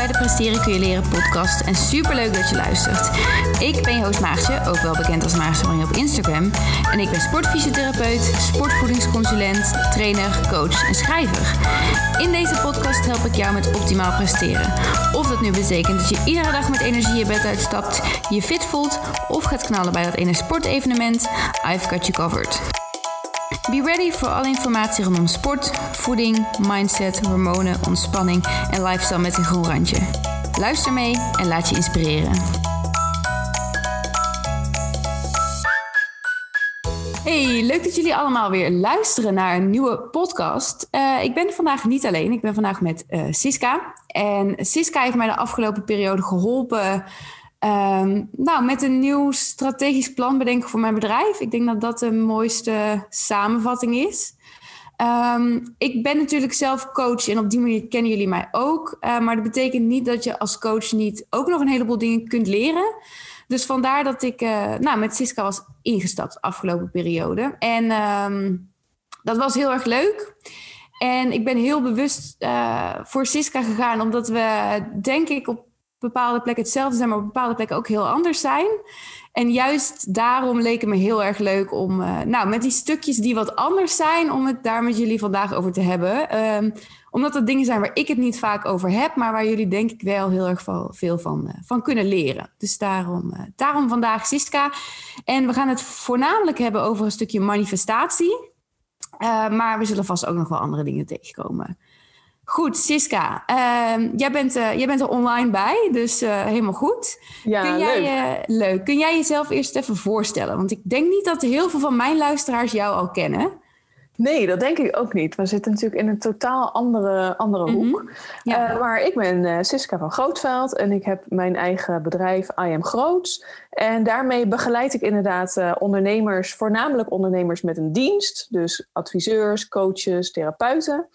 bij de Presteren kun je leren podcast en superleuk dat je luistert. Ik ben je host ook wel bekend als Maartje op Instagram. En ik ben sportfysiotherapeut, sportvoedingsconsulent, trainer, coach en schrijver. In deze podcast help ik jou met optimaal presteren. Of dat nu betekent dat je iedere dag met energie je bed uitstapt, je fit voelt of gaat knallen bij dat ene sportevenement, I've got you covered. Be ready voor alle informatie rondom sport, voeding, mindset, hormonen, ontspanning en lifestyle met een groen randje. Luister mee en laat je inspireren. Hey, leuk dat jullie allemaal weer luisteren naar een nieuwe podcast. Uh, ik ben vandaag niet alleen, ik ben vandaag met uh, Siska. En Siska heeft mij de afgelopen periode geholpen Um, nou, met een nieuw strategisch plan bedenken voor mijn bedrijf. Ik denk dat dat de mooiste samenvatting is. Um, ik ben natuurlijk zelf coach en op die manier kennen jullie mij ook. Uh, maar dat betekent niet dat je als coach niet ook nog een heleboel dingen kunt leren. Dus vandaar dat ik uh, nou, met Siska was ingestapt de afgelopen periode. En um, dat was heel erg leuk. En ik ben heel bewust uh, voor Siska gegaan, omdat we, denk ik, op bepaalde plekken hetzelfde zijn, maar op bepaalde plekken ook heel anders zijn. En juist daarom leek het me heel erg leuk om, uh, nou, met die stukjes die wat anders zijn, om het daar met jullie vandaag over te hebben. Um, omdat het dingen zijn waar ik het niet vaak over heb, maar waar jullie denk ik wel heel erg veel van, uh, van kunnen leren. Dus daarom, uh, daarom vandaag Siska. En we gaan het voornamelijk hebben over een stukje manifestatie. maar we zullen vast ook nog wel andere dingen tegenkomen. Goed, Siska, uh, jij, bent, uh, jij bent er online bij, dus uh, helemaal goed. Ja, Kun jij, leuk. leuk. Kun jij jezelf eerst even voorstellen? Want ik denk niet dat heel veel van mijn luisteraars jou al kennen. Nee, dat denk ik ook niet. We zitten natuurlijk in een totaal andere, andere Mhm. hoek. Ja. Uh, maar ik ben uh, Siska van Grootveld en ik heb mijn eigen bedrijf I Am Groots. En daarmee begeleid ik inderdaad uh, ondernemers, voornamelijk ondernemers met een dienst. Dus adviseurs, coaches, therapeuten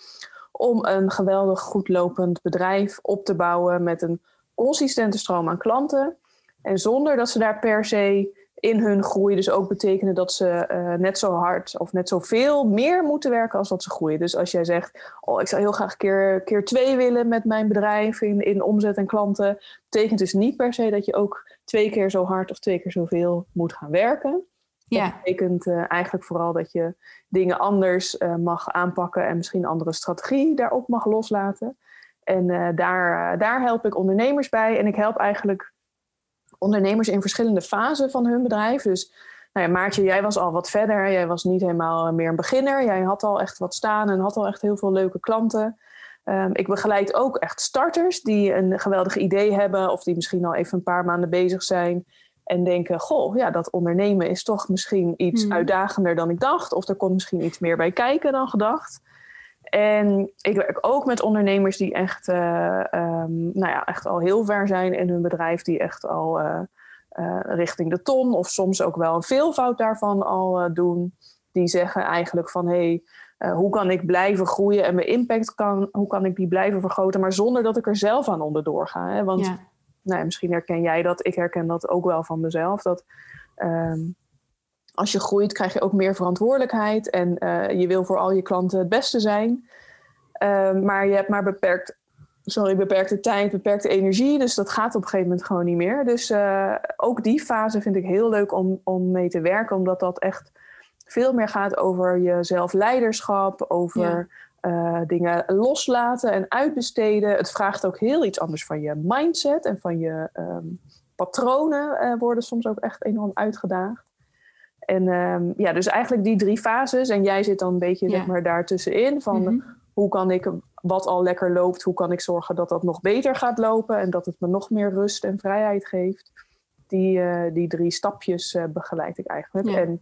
om een geweldig goed lopend bedrijf op te bouwen met een consistente stroom aan klanten. En zonder dat ze daar per se in hun groei dus ook betekenen dat ze uh, net zo hard of net zoveel meer moeten werken als dat ze groeien. Dus als jij zegt, oh, ik zou heel graag keer, keer twee willen met mijn bedrijf in, in omzet en klanten, betekent dus niet per se dat je ook twee keer zo hard of twee keer zoveel moet gaan werken. Ja. Dat betekent uh, eigenlijk vooral dat je dingen anders uh, mag aanpakken en misschien een andere strategie daarop mag loslaten. En uh, daar, daar help ik ondernemers bij. En ik help eigenlijk ondernemers in verschillende fasen van hun bedrijf. Dus nou ja, Maartje, jij was al wat verder. Jij was niet helemaal meer een beginner. Jij had al echt wat staan en had al echt heel veel leuke klanten. Um, ik begeleid ook echt starters die een geweldig idee hebben of die misschien al even een paar maanden bezig zijn en denken, goh, ja, dat ondernemen is toch misschien iets hmm. uitdagender dan ik dacht. Of er komt misschien iets meer bij kijken dan gedacht. En ik werk ook met ondernemers die echt, uh, um, nou ja, echt al heel ver zijn in hun bedrijf. Die echt al uh, uh, richting de ton of soms ook wel een veelvoud daarvan al doen. Die zeggen eigenlijk van, hé, hey, hoe kan ik blijven groeien en mijn impact kan, hoe kan ik die blijven vergroten. Maar zonder dat ik er zelf aan onderdoor ga. Hè? Want ja nou misschien herken jij dat. Ik herken dat ook wel van mezelf. Dat um, als je groeit, krijg je ook meer verantwoordelijkheid. En uh, je wil voor al je klanten het beste zijn. Uh, maar je hebt maar beperkt, sorry, beperkte tijd, beperkte energie. Dus dat gaat op een gegeven moment gewoon niet meer. Dus uh, ook die fase vind ik heel leuk om, om mee te werken. Omdat dat echt veel meer gaat over je zelfleiderschap. Over... Uh, dingen loslaten en uitbesteden. Het vraagt ook heel iets anders van je mindset en van je um, patronen uh, worden soms ook echt enorm uitgedaagd. En um, ja, dus eigenlijk die drie fases. En jij zit dan een beetje ja. zeg maar, daartussenin. Van mm-hmm. hoe kan ik wat al lekker loopt, hoe kan ik zorgen dat dat nog beter gaat lopen en dat het me nog meer rust en vrijheid geeft. Die, uh, die drie stapjes begeleid ik eigenlijk. Ja. En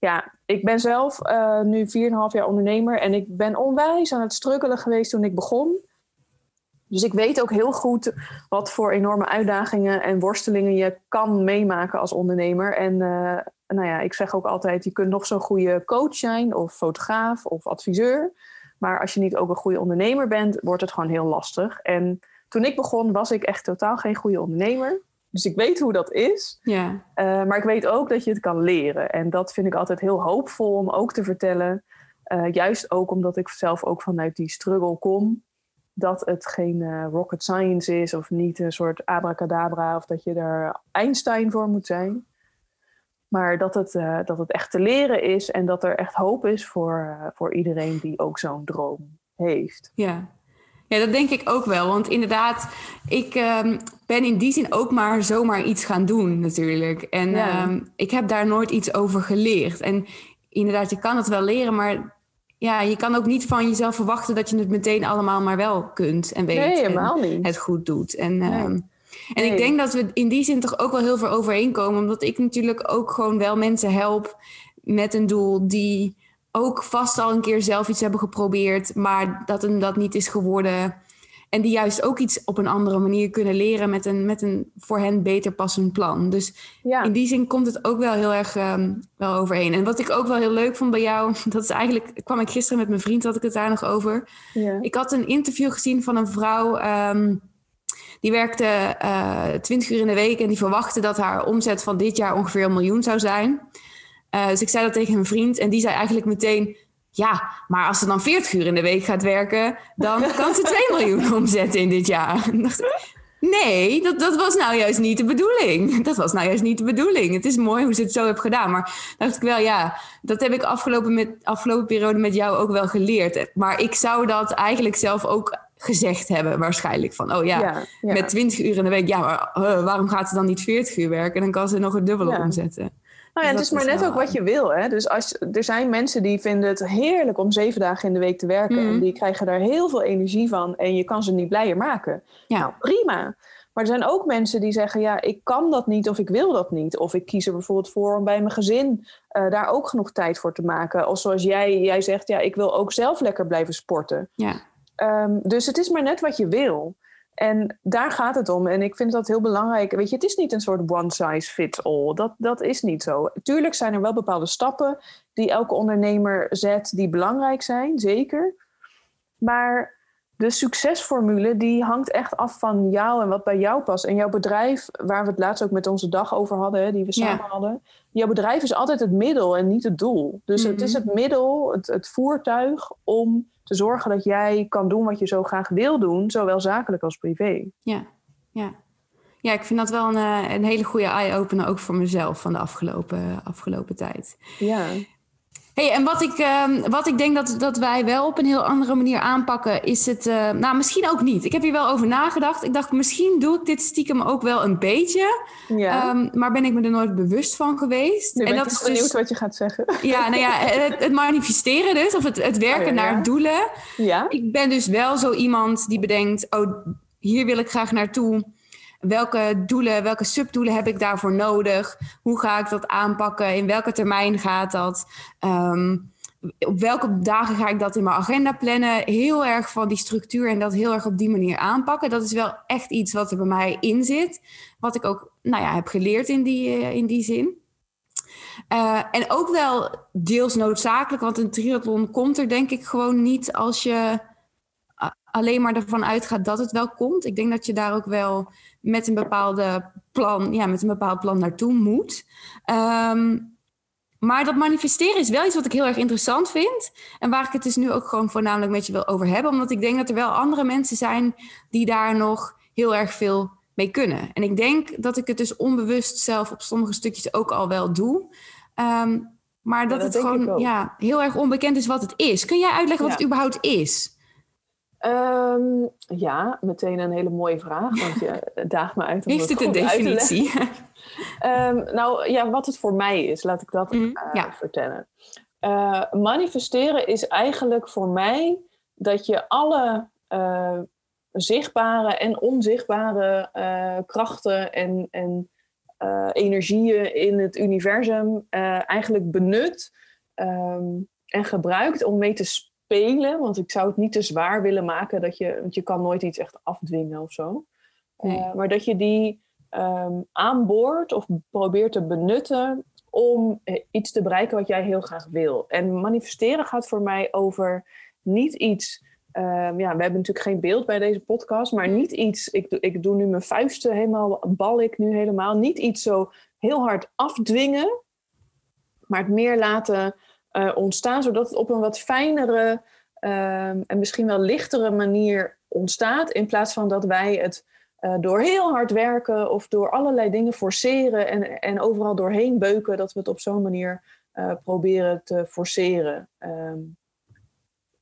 ja, ik ben zelf uh, nu 4,5 jaar ondernemer en ik ben onwijs aan het struggelen geweest toen ik begon. Dus ik weet ook heel goed wat voor enorme uitdagingen en worstelingen je kan meemaken als ondernemer. En uh, nou ja, ik zeg ook altijd, je kunt nog zo'n goede coach zijn of fotograaf of adviseur. Maar als je niet ook een goede ondernemer bent, wordt het gewoon heel lastig. En toen ik begon was ik echt totaal geen goede ondernemer. Dus ik weet hoe dat is. Ja. Uh, maar ik weet ook dat je het kan leren. En dat vind ik altijd heel hoopvol om ook te vertellen. Uh, juist ook omdat ik zelf ook vanuit die struggle kom. dat het geen eh, rocket science is of niet een soort abracadabra of dat je er Einstein voor moet zijn. Maar dat het, dat het echt te leren is en dat er echt hoop is voor, voor iedereen die ook zo'n droom heeft. Ja. Ja, dat denk ik ook wel. Want inderdaad, ik um, ben in die zin ook maar zomaar iets gaan doen natuurlijk. En ja. um, ik heb daar nooit iets over geleerd. En inderdaad, je kan het wel leren, maar ja, je kan ook niet van jezelf verwachten dat je het meteen allemaal maar wel kunt en weet. Nee, helemaal en niet. Het goed doet. En, Nee. ehm, en Nee. ik denk dat we in die zin toch ook wel heel veel overeenkomen. Omdat ik natuurlijk ook gewoon wel mensen help met een doel die ook vast al een keer zelf iets hebben geprobeerd, maar dat een dat niet is geworden. En die juist ook iets op een andere manier kunnen leren met een, met een voor hen beter passend plan. Dus Ja, in die zin komt het ook wel heel erg ehm, wel overeen. En wat ik ook wel heel leuk vond bij jou, dat is eigenlijk, kwam ik gisteren met mijn vriend, had ik het daar nog over. ja. Ik had een interview gezien van een vrouw. ehm, die werkte eh 20 uur in de week en die verwachtte dat haar omzet van dit jaar ongeveer een miljoen zou zijn. Eh, dus ik zei dat tegen mijn vriend en die zei eigenlijk meteen: Ja, maar als ze dan 40 uur in de week gaat werken, dan kan ze 2 miljoen omzetten in dit jaar. En Nee, dat, dat was nou juist niet de bedoeling. Dat was nou juist niet de bedoeling. Het is mooi hoe ze het zo heeft gedaan. Maar dacht ik wel, ja, dat heb ik afgelopen, met, afgelopen periode met jou ook wel geleerd. Maar ik zou dat eigenlijk zelf ook gezegd hebben, waarschijnlijk. Van, oh ja, ja, ja. met 20 uur in de week, ja, maar eh, waarom gaat ze dan niet 40 uur werken? Dan kan ze nog het dubbele Ja. omzetten. Nou ja, het is maar net ook wat je wil. Hè? Dus als, er zijn mensen die vinden het heerlijk om zeven dagen in de week te werken. Mhm. En die krijgen daar heel veel energie van. En je kan ze niet blijer maken. Ja. Nou, prima. Maar er zijn ook mensen die zeggen, ja, ik kan dat niet of ik wil dat niet. Of ik kies er bijvoorbeeld voor om bij mijn gezin eh, daar ook genoeg tijd voor te maken. Of zoals jij, jij zegt, ja, ik wil ook zelf lekker blijven sporten. Ja, Ehm, dus het is maar net wat je wil. En daar gaat het om. En ik vind dat heel belangrijk. Weet je, het is niet een soort one size fits all. Dat, dat is niet zo. Tuurlijk zijn er wel bepaalde stappen die elke ondernemer zet die belangrijk zijn, zeker. Maar de succesformule die hangt echt af van jou en wat bij jou past. En jouw bedrijf, waar we het laatst ook met onze dag over hadden, die we Ja. samen hadden. Jouw bedrijf is altijd het middel en niet het doel. Dus het is Mhm. het middel, het, het voertuig om te zorgen dat jij kan doen wat je zo graag wil doen, zowel zakelijk als privé. ja, ja. Ja, ik vind dat wel een, eh, een hele goede eye-opener, ook voor mezelf van de afgelopen, afgelopen tijd. Ja, Hey, en wat ik, ehm, wat ik denk dat, dat wij wel op een heel andere manier aanpakken, is het. eh, nou, misschien ook niet. Ik heb hier wel over nagedacht. Ik dacht, misschien doe ik dit stiekem ook wel een beetje. ja. Ehm, maar ben ik me er nooit bewust van geweest. nu en ik dat is toch benieuwd dus. wat je gaat zeggen. Ja, nou ja, het, het manifesteren dus, of het, het werken Oh ja, ja. naar doelen. Ja, Ik ben dus wel zo iemand die bedenkt: oh, hier wil ik graag naartoe. Welke doelen, welke subdoelen heb ik daarvoor nodig? Hoe ga ik dat aanpakken? In welke termijn gaat dat? Ehm, op welke dagen ga ik dat in mijn agenda plannen? Heel erg van die structuur en dat heel erg op die manier aanpakken. Dat is wel echt iets wat er bij mij in zit. Wat ik ook nou ja, heb geleerd in die, eh, in die zin. Eh, en ook wel deels noodzakelijk, want een triathlon komt er denk ik gewoon niet als je alleen maar ervan uitgaat dat het wel komt. Ik denk dat je daar ook wel met een bepaalde plan, ja, met een bepaald plan naartoe moet. Ehm, maar dat manifesteren is wel iets wat ik heel erg interessant vind. En waar ik het dus nu ook gewoon voornamelijk met je wil over hebben. Omdat ik denk dat er wel andere mensen zijn die daar nog heel erg veel mee kunnen. En ik denk dat ik het dus onbewust zelf op sommige stukjes ook al wel doe. Ehm, maar dat, dat het gewoon ja, heel erg onbekend is wat het is. Kun jij uitleggen wat Ja. het überhaupt is? Ehm, ja, meteen een hele mooie vraag, want je daagt me uit om Heeft het een definitie? Ehm, nou ja, wat het voor mij is, laat ik dat Mm, eh, ja. vertellen. Eh, manifesteren is eigenlijk voor mij dat je alle eh, zichtbare en onzichtbare krachten en, en energieën in het universum eigenlijk benut ehm, en gebruikt om mee te spelen. Want ik zou het niet te zwaar willen maken dat je, want je kan nooit iets echt afdwingen of zo. Nee. Eh, maar dat je die ehm, aanboort of probeert te benutten om eh, iets te bereiken wat jij heel graag wil. En manifesteren gaat voor mij over niet iets. ehm, ja, we hebben natuurlijk geen beeld bij deze podcast, maar niet iets. Ik, doe- ik doe nu mijn vuisten helemaal, bal ik nu helemaal. Niet iets zo heel hard afdwingen, maar het meer laten eh, ontstaan, zodat het op een wat fijnere ehm, een misschien wel lichtere manier ontstaat. In plaats van dat wij het uh, door heel hard werken of door allerlei dingen forceren en, en overal doorheen beuken, dat we het op zo'n manier uh, proberen te forceren. Um,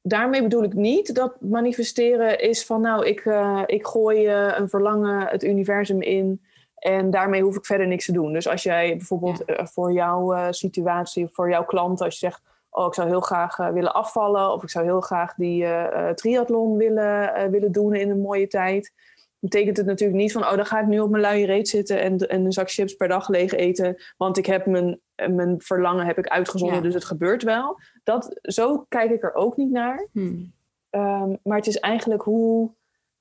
daarmee bedoel ik niet dat manifesteren is van nou, ik, uh, ik gooi een verlangen het universum in en daarmee hoef ik verder niks te doen. Dus als jij bijvoorbeeld ja. voor jouw situatie, voor jouw klant, als je zegt, oh, ik zou heel graag willen afvallen of ik zou heel graag die triathlon willen, willen doen in een mooie tijd betekent het natuurlijk niet van, oh, dan ga ik nu op mijn luie reet zitten en, en een zak chips per dag leeg eten, want ik heb mijn, mijn verlangen heb ik uitgezonden, dus het gebeurt wel. Dat, zo kijk ik er ook niet naar. Hmm. Um, maar het is eigenlijk hoe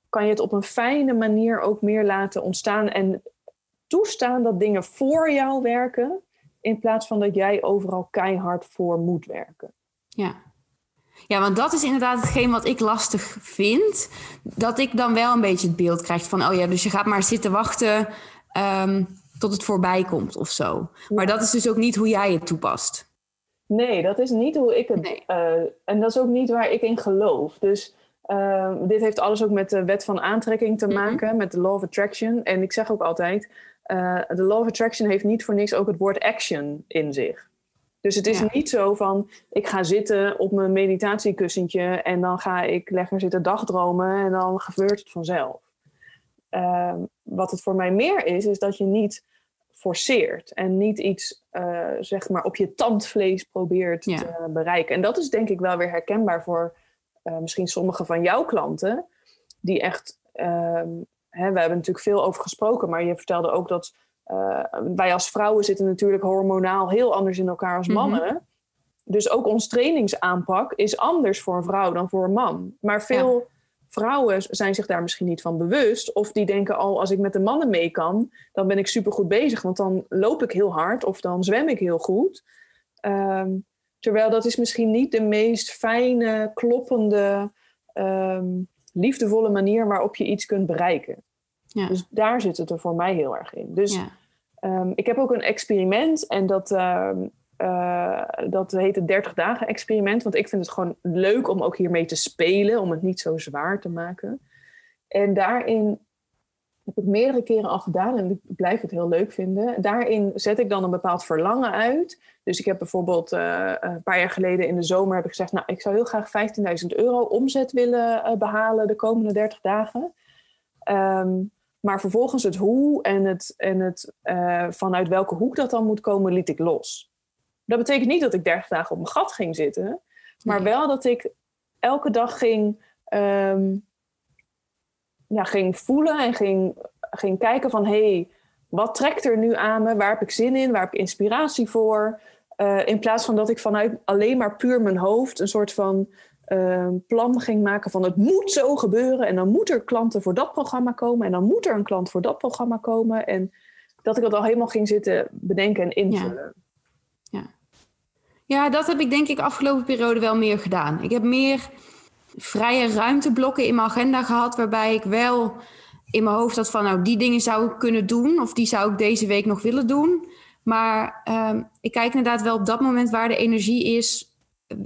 kan je het op een fijne manier ook meer laten ontstaan en toestaan dat dingen voor jou werken, in plaats van dat jij overal keihard voor moet werken. Ja, ja, want dat is inderdaad hetgeen wat ik lastig vind. Dat ik dan wel een beetje het beeld krijg van... oh ja, dus je gaat maar zitten wachten um, tot het voorbij komt of zo. Maar dat is dus ook niet hoe jij het toepast. Nee, dat is niet hoe ik het... Nee. Uh, en dat is ook niet waar ik in geloof. Dus uh, dit heeft alles ook met de wet van aantrekking te mhm. maken. Mm -hmm. Met de law of attraction. En ik zeg ook altijd... Uh, de law of attraction heeft niet voor niks ook het woord action in zich. Dus het is niet zo van, ik ga zitten op mijn meditatiekussentje en dan ga ik lekker zitten dagdromen en dan gebeurt het vanzelf. Ehm, wat het voor mij meer is, is dat je niet forceert en niet iets uh, zeg maar op je tandvlees probeert te bereiken. En dat is denk ik wel weer herkenbaar voor uh, misschien sommige van jouw klanten, die echt, um, hè, we hebben natuurlijk veel over gesproken, maar je vertelde ook dat uh, wij als vrouwen zitten natuurlijk hormonaal heel anders in elkaar als mhm. mannen. Dus ook ons trainingsaanpak is anders voor een vrouw dan voor een man. Maar veel vrouwen zijn zich daar misschien niet van bewust. Of die denken al, als ik met de mannen mee kan, dan ben ik supergoed bezig. Want dan loop ik heel hard of dan zwem ik heel goed. Um, terwijl dat is misschien niet de meest fijne, kloppende, um, liefdevolle manier waarop je iets kunt bereiken. Ja. Dus daar zit het er voor mij heel erg in. Dus ja. um, ik heb ook een experiment en dat, um, uh, dat heet het 30 dagen experiment. Want ik vind het gewoon leuk om ook hiermee te spelen, om het niet zo zwaar te maken. En daarin heb ik meerdere keren al gedaan en ik blijf het heel leuk vinden. Daarin zet ik dan een bepaald verlangen uit. Dus ik heb bijvoorbeeld uh, een paar jaar geleden in de zomer heb ik gezegd... nou, ik zou heel graag 15.000 euro omzet willen uh, behalen de komende 30 dagen. Um, maar vervolgens het hoe en, het, en het, uh, vanuit welke hoek dat dan moet komen, liet ik los. Dat betekent niet dat ik 30 dagen op mijn gat ging zitten, maar wel dat ik elke dag ging, um, ja, ging voelen en ging, ging kijken van hey, wat trekt er nu aan me? Waar heb ik zin in? Waar heb ik inspiratie voor? Uh, in plaats van dat ik vanuit alleen maar puur mijn hoofd een soort van een plan ging maken van het moet zo gebeuren en dan moet er klanten voor dat programma komen en dan moet er een klant voor dat programma komen en dat ik dat al helemaal ging zitten bedenken en invullen. Ja, ja. ja dat heb ik denk ik afgelopen periode wel meer gedaan. Ik heb meer vrije ruimteblokken in mijn agenda gehad waarbij ik wel in mijn hoofd had van nou die dingen zou ik kunnen doen of die zou ik deze week nog willen doen. Maar um, ik kijk inderdaad wel op dat moment waar de energie is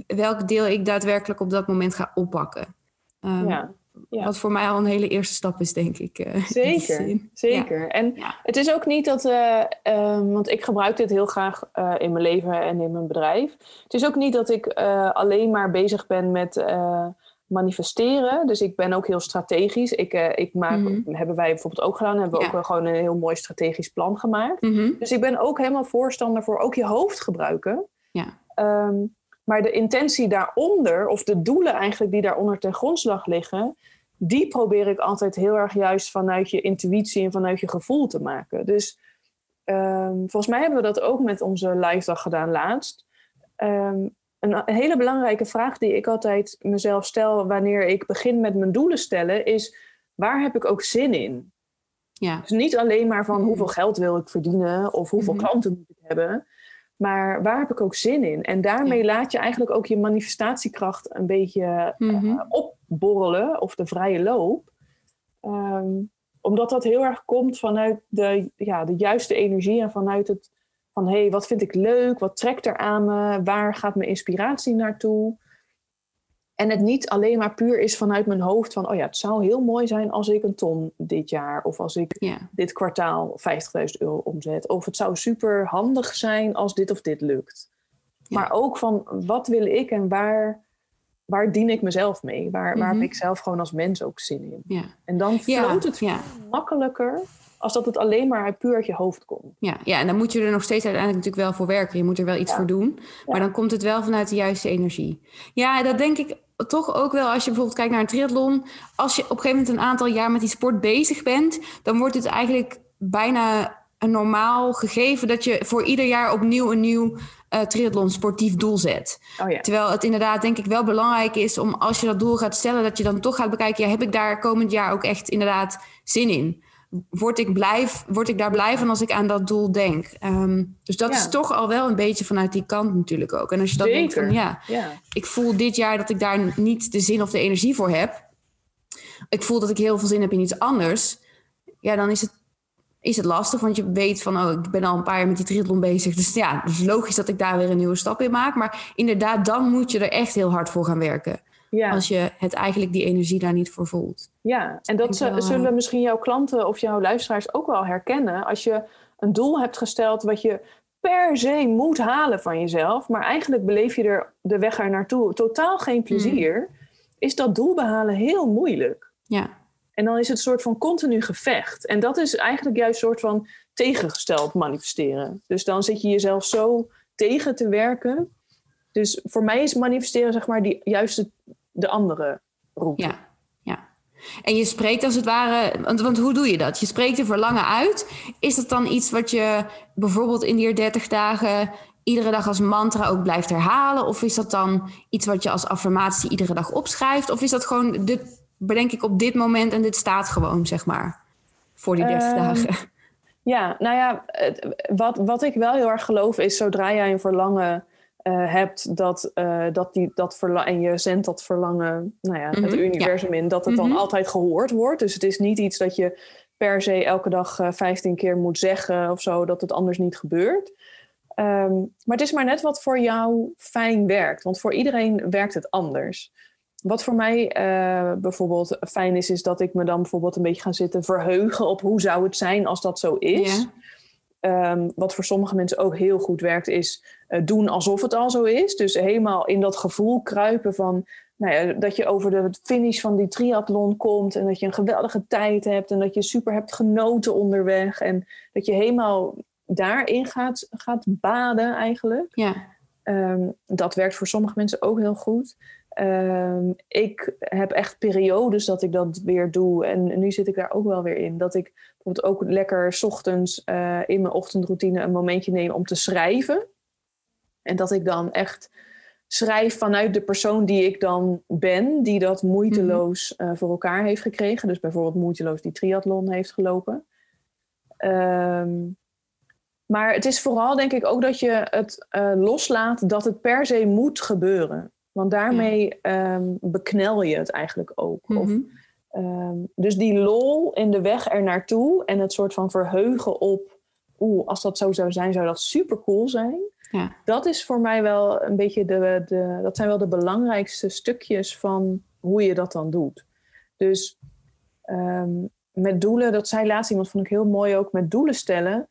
welk deel ik daadwerkelijk op dat moment ga oppakken. Um, ja, ja. Wat voor mij al een hele eerste stap is, denk ik. Uh, zeker, zeker. En het is ook niet dat, uh, um, want ik gebruik dit heel graag uh, in mijn leven en in mijn bedrijf. Het is ook niet dat ik alleen maar bezig ben met manifesteren. Dus ik ben ook heel strategisch. Ik, ik maak, mm -hmm. hebben wij bijvoorbeeld ook gedaan, hebben we ja. ook gewoon een heel mooi strategisch plan gemaakt. Mm -hmm. Dus ik ben ook helemaal voorstander voor ook je hoofd gebruiken. Ja. Um, maar de intentie daaronder, of de doelen eigenlijk die daaronder ten grondslag liggen, die probeer ik altijd heel erg juist vanuit je intuïtie en vanuit je gevoel te maken. Dus um, volgens mij hebben we dat ook met onze live dag gedaan laatst. Um, een, hele belangrijke vraag die ik altijd mezelf stel wanneer ik begin met mijn doelen stellen, is waar heb ik ook zin in? Ja. Dus niet alleen maar van hoeveel geld wil ik verdienen of hoeveel mm -hmm. klanten moet ik hebben. Maar waar heb ik ook zin in? En daarmee laat je eigenlijk ook je manifestatiekracht een beetje mm -hmm. uh, opborrelen of de vrije loop. Um, omdat dat heel erg komt vanuit de, ja, de juiste energie en vanuit het van hé, hey, wat vind ik leuk? Wat trekt er aan me? Waar gaat mijn inspiratie naartoe? En het niet alleen maar puur is vanuit mijn hoofd van, oh ja, het zou heel mooi zijn als ik een ton dit jaar of als ik Ja. dit kwartaal 50.000 euro omzet. Of het zou super handig zijn als dit of dit lukt. Ja. Maar ook van wat wil ik en waar, waar dien ik mezelf mee? Waar, waar Mhm. heb ik zelf gewoon als mens ook zin in? Ja. En dan floot het ja. makkelijker als dat het alleen maar uit puur uit je hoofd komt. Ja, ja, en dan moet je er nog steeds uiteindelijk natuurlijk wel voor werken. Je moet er wel iets Ja. voor doen. Maar dan komt het wel vanuit de juiste energie. Ja, dat denk ik toch ook wel als je bijvoorbeeld kijkt naar een triathlon. Als je op een gegeven moment een aantal jaar met die sport bezig bent, dan wordt het eigenlijk bijna een normaal gegeven dat je voor ieder jaar opnieuw een nieuw eh triathlon sportief doel zet. Oh ja. Terwijl het inderdaad denk ik wel belangrijk is om als je dat doel gaat stellen, dat je dan toch gaat bekijken, ja, heb ik daar komend jaar ook echt inderdaad zin in? Word ik, blij, word ik daar blij van als ik aan dat doel denk? Ehm, dus dat Ja. is toch al wel een beetje vanuit die kant natuurlijk ook. En als je dan denkt van ja, Ja. ik voel dit jaar dat ik daar niet de zin of de energie voor heb. Ik voel dat ik heel veel zin heb in iets anders. Ja, dan is het, is het lastig, want je weet van, oh, ik ben al een paar jaar met die triathlon bezig. Dus ja, het is logisch dat ik daar weer een nieuwe stap in maak. Maar inderdaad, dan moet je er echt heel hard voor gaan werken. Ja. Als je het eigenlijk die energie daar niet voor voelt. Ja, en dat wel, eh, zullen misschien jouw klanten of jouw luisteraars ook wel herkennen. Als je een doel hebt gesteld wat je per se moet halen van jezelf, maar eigenlijk beleef je er de weg er naartoe totaal geen plezier, is dat doel behalen heel moeilijk. Ja, En dan is het een soort van continu gevecht. En dat is eigenlijk juist een soort van tegengesteld manifesteren. Dus dan zit je jezelf zo tegen te werken. Dus voor mij is manifesteren zeg maar die, juist het- de andere route. ja, ja. En je spreekt als het ware, want, want hoe doe je dat? Je spreekt er verlangen uit. Is dat dan iets wat je bijvoorbeeld in die 30 dagen iedere dag als mantra ook blijft herhalen? Of is dat dan iets wat je als affirmatie iedere dag opschrijft? Of is dat gewoon, dit bedenk ik op dit moment en dit staat gewoon, zeg maar, voor die 30 Ehm, dagen? Ja, nou ja, wat, wat ik wel heel erg geloof is zodra jij een verlangen eh, hebt, dat, eh, dat die, dat verla- en je zendt dat verlangen nou ja, het Mhm, universum in, dat het dan Mhm. altijd gehoord wordt. Dus het is niet iets dat je per se elke dag eh 15 keer moet zeggen of zo, dat het anders niet gebeurt. Ehm, maar het is maar net wat voor jou fijn werkt, want voor iedereen werkt het anders. Wat voor mij eh, bijvoorbeeld fijn is, is dat ik me dan bijvoorbeeld een beetje ga zitten verheugen op hoe zou het zijn als dat zo is. Ehm, wat voor sommige mensen ook heel goed werkt, is eh, doen alsof het al zo is. Dus helemaal in dat gevoel kruipen van nou ja, dat je over de finish van die triathlon komt en dat je een geweldige tijd hebt en dat je super hebt genoten onderweg en dat je helemaal daarin gaat, gaat baden eigenlijk. Ja, Ehm, dat werkt voor sommige mensen ook heel goed. Ehm, ik heb echt periodes dat ik dat weer doe. En nu zit ik daar ook wel weer in. Dat ik bijvoorbeeld ook lekker 's ochtends eh, in mijn ochtendroutine een momentje neem om te schrijven. En dat ik dan echt schrijf vanuit de persoon die ik dan ben, die dat moeiteloos eh, voor elkaar heeft gekregen. Dus bijvoorbeeld moeiteloos die triathlon heeft gelopen. Ehm, maar het is vooral denk ik ook dat je het eh, loslaat dat het per se moet gebeuren. Want daarmee ehm, beknel je het eigenlijk ook. Of, Mhm. ehm, dus die lol in de weg er naartoe en het soort van verheugen op... Oeh, als dat zo zou zijn, zou dat super cool zijn. ja. Dat is voor mij wel een beetje de, de... Dat zijn wel de belangrijkste stukjes van hoe je dat dan doet. Dus ehm, met doelen, dat zei laatst iemand, vond ik heel mooi ook, met doelen stellen.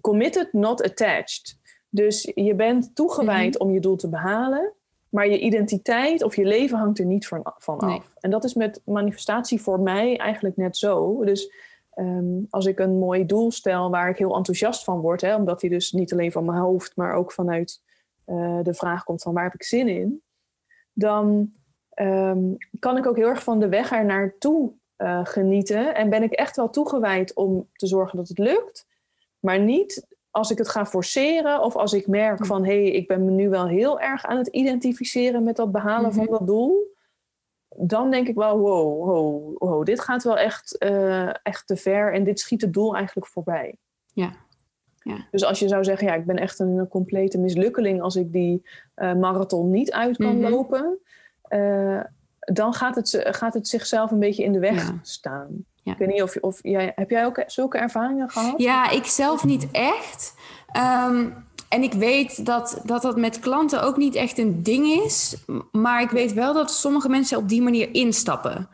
committed, not attached. Dus je bent toegewijd om je doel te behalen, maar je identiteit of je leven hangt er niet van, van af. Nee. En dat is met manifestatie voor mij eigenlijk net zo. Dus ehm, als ik een mooi doel stel waar ik heel enthousiast van word, hè, omdat die dus niet alleen van mijn hoofd, maar ook vanuit eh, de vraag komt van waar heb ik zin in, dan ehm, kan ik ook heel erg van de weg er naartoe eh, genieten. En ben ik echt wel toegewijd om te zorgen dat het lukt. Maar niet als ik het ga forceren of als ik merk van hé, hey, ik ben me nu wel heel erg aan het identificeren met dat behalen van Mhm. dat doel. Dan denk ik wel, wow, wow, wow dit gaat wel echt, eh, echt te ver en dit schiet het doel eigenlijk voorbij. Ja. Dus als je zou zeggen, ja, ik ben echt een complete mislukkeling als ik die eh, marathon niet uit kan Mhm. lopen, eh, dan gaat het, gaat het zichzelf een beetje in de weg Ja. staan. Ja. Ik weet niet of, of jij, heb jij ook zulke ervaringen gehad? Ja, ik zelf niet echt. Ehm, en ik weet dat, dat dat met klanten ook niet echt een ding is. Maar ik weet wel dat sommige mensen op die manier instappen.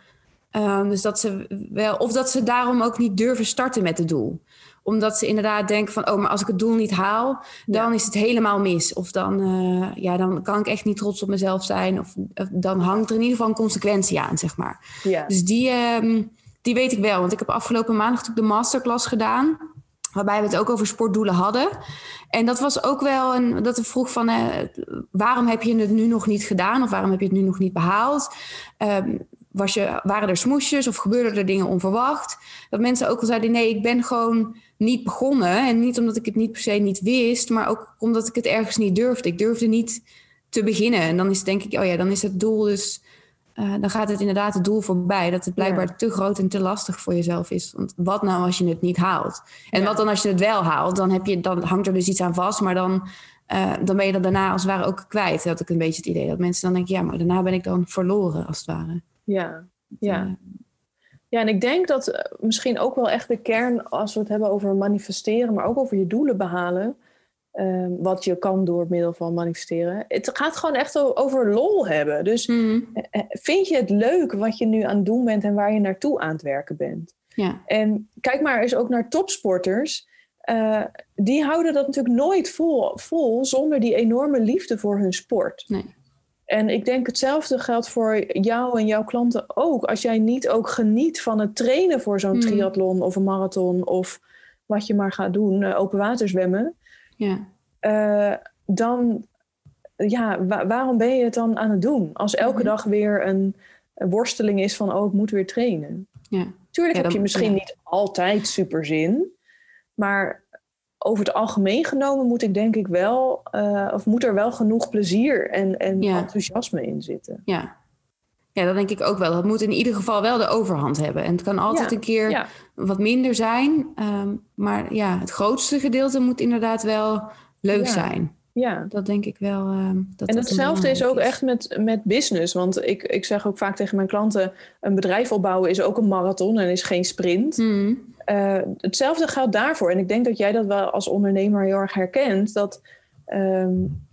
Ehm, dus dat ze wel, of dat ze daarom ook niet durven starten met het doel omdat ze inderdaad denken van, oh, maar als ik het doel niet haal, dan is het helemaal mis. Of dan, uh, ja, dan kan ik echt niet trots op mezelf zijn. Of, dan hangt er in ieder geval een consequentie aan, zeg maar. Ja. Dus die, uh, die weet ik wel. Want ik heb afgelopen maandag de masterclass gedaan. Waarbij we het ook over sportdoelen hadden. En dat was ook wel een. Dat ik vroeg van. Uh, waarom heb je het nu nog niet gedaan? Of waarom heb je het nu nog niet behaald? Um, was je, waren er smoesjes of gebeurden er dingen onverwacht? Dat mensen ook al zeiden: nee, ik ben gewoon niet begonnen. En niet omdat ik het niet per se niet wist, maar ook omdat ik het ergens niet durfde. Ik durfde niet te beginnen. En dan is denk ik, oh ja, dan is het doel dus. Uh, dan gaat het inderdaad het doel voorbij. Dat het blijkbaar ja. te groot en te lastig voor jezelf is. Want wat nou als je het niet haalt? En ja. wat dan als je het wel haalt? Dan, heb je, dan hangt er dus iets aan vast, maar dan, uh, dan ben je dat daarna als het ware ook kwijt. Dat had ik een beetje het idee. Dat mensen dan denken, ja, maar daarna ben ik dan verloren als het ware. Ja, ja. Ja, en ik denk dat misschien ook wel echt de kern, als we het hebben over manifesteren, maar ook over je doelen behalen, uh, wat je kan door middel van manifesteren. Het gaat gewoon echt over lol hebben. Dus mm. vind je het leuk wat je nu aan het doen bent en waar je naartoe aan het werken bent? Ja. En kijk maar eens ook naar topsporters. Uh, die houden dat natuurlijk nooit vol, vol zonder die enorme liefde voor hun sport. Nee. En ik denk hetzelfde geldt voor jou en jouw klanten ook. Als jij niet ook geniet van het trainen voor zo'n Mm. triathlon of een marathon of wat je maar gaat doen, open water zwemmen, Ja. uh, dan, ja, wa waarom ben je het dan aan het doen? Als elke Mhm. dag weer een, worsteling is van, oh, ik moet weer trainen. Ja. Tuurlijk Ja, heb je misschien ja. niet altijd super zin, maar over het algemeen genomen moet ik denk ik wel, uh, of moet er wel genoeg plezier en, en enthousiasme in zitten. Ja. Ja, dat denk ik ook wel. Dat moet in ieder geval wel de overhand hebben. En het kan altijd Ja, een keer ja. wat minder zijn. Um, maar ja, het grootste gedeelte moet inderdaad wel leuk Ja. zijn. Ja. Dat denk ik wel. Um, dat En hetzelfde is ook echt met, met business. Want ik, ik zeg ook vaak tegen mijn klanten: een bedrijf opbouwen is ook een marathon en is geen sprint. Mm. Uh, hetzelfde geldt daarvoor. En ik denk dat jij dat wel als ondernemer heel erg herkent. Dat, um,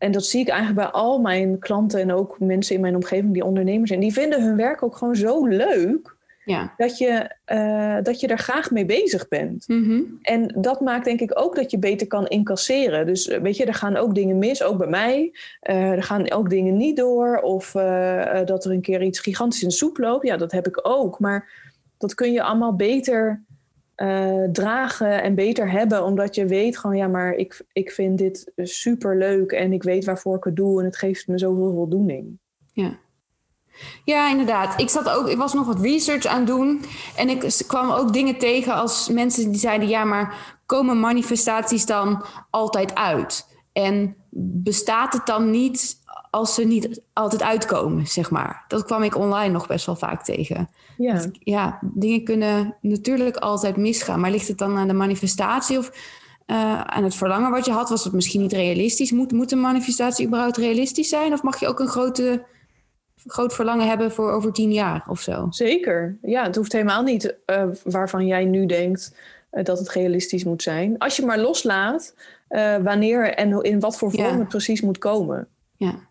en dat zie ik eigenlijk bij al mijn klanten en ook mensen in mijn omgeving die ondernemers zijn. Die vinden hun werk ook gewoon zo leuk. Ja. Dat, je, uh, dat je er graag mee bezig bent. Mm -hmm. En dat maakt denk ik ook dat je beter kan incasseren. Dus weet je, er gaan ook dingen mis, ook bij mij. Uh, er gaan ook dingen niet door. Of uh, dat er een keer iets gigantisch in de soep loopt. Ja, dat heb ik ook. Maar dat kun je allemaal beter uh, dragen en beter hebben. Omdat je weet gewoon, ja, maar ik, ik vind dit super leuk. En ik weet waarvoor ik het doe. En het geeft me zoveel voldoening. Ja. Ja, inderdaad. Ik, zat ook, ik was nog wat research aan het doen. En ik kwam ook dingen tegen als mensen die zeiden: ja, maar komen manifestaties dan altijd uit? En bestaat het dan niet als ze niet altijd uitkomen, zeg maar? Dat kwam ik online nog best wel vaak tegen. Ja, dus, ja dingen kunnen natuurlijk altijd misgaan. Maar ligt het dan aan de manifestatie of uh, aan het verlangen wat je had? Was het misschien niet realistisch? Moet, moet een manifestatie überhaupt realistisch zijn? Of mag je ook een grote groot verlangen hebben voor over tien jaar of zo. Zeker. Ja, het hoeft helemaal niet uh, waarvan jij nu denkt uh, dat het realistisch moet zijn. Als je maar loslaat wanneer en in wat voor vorm ja. het precies moet komen. Ja.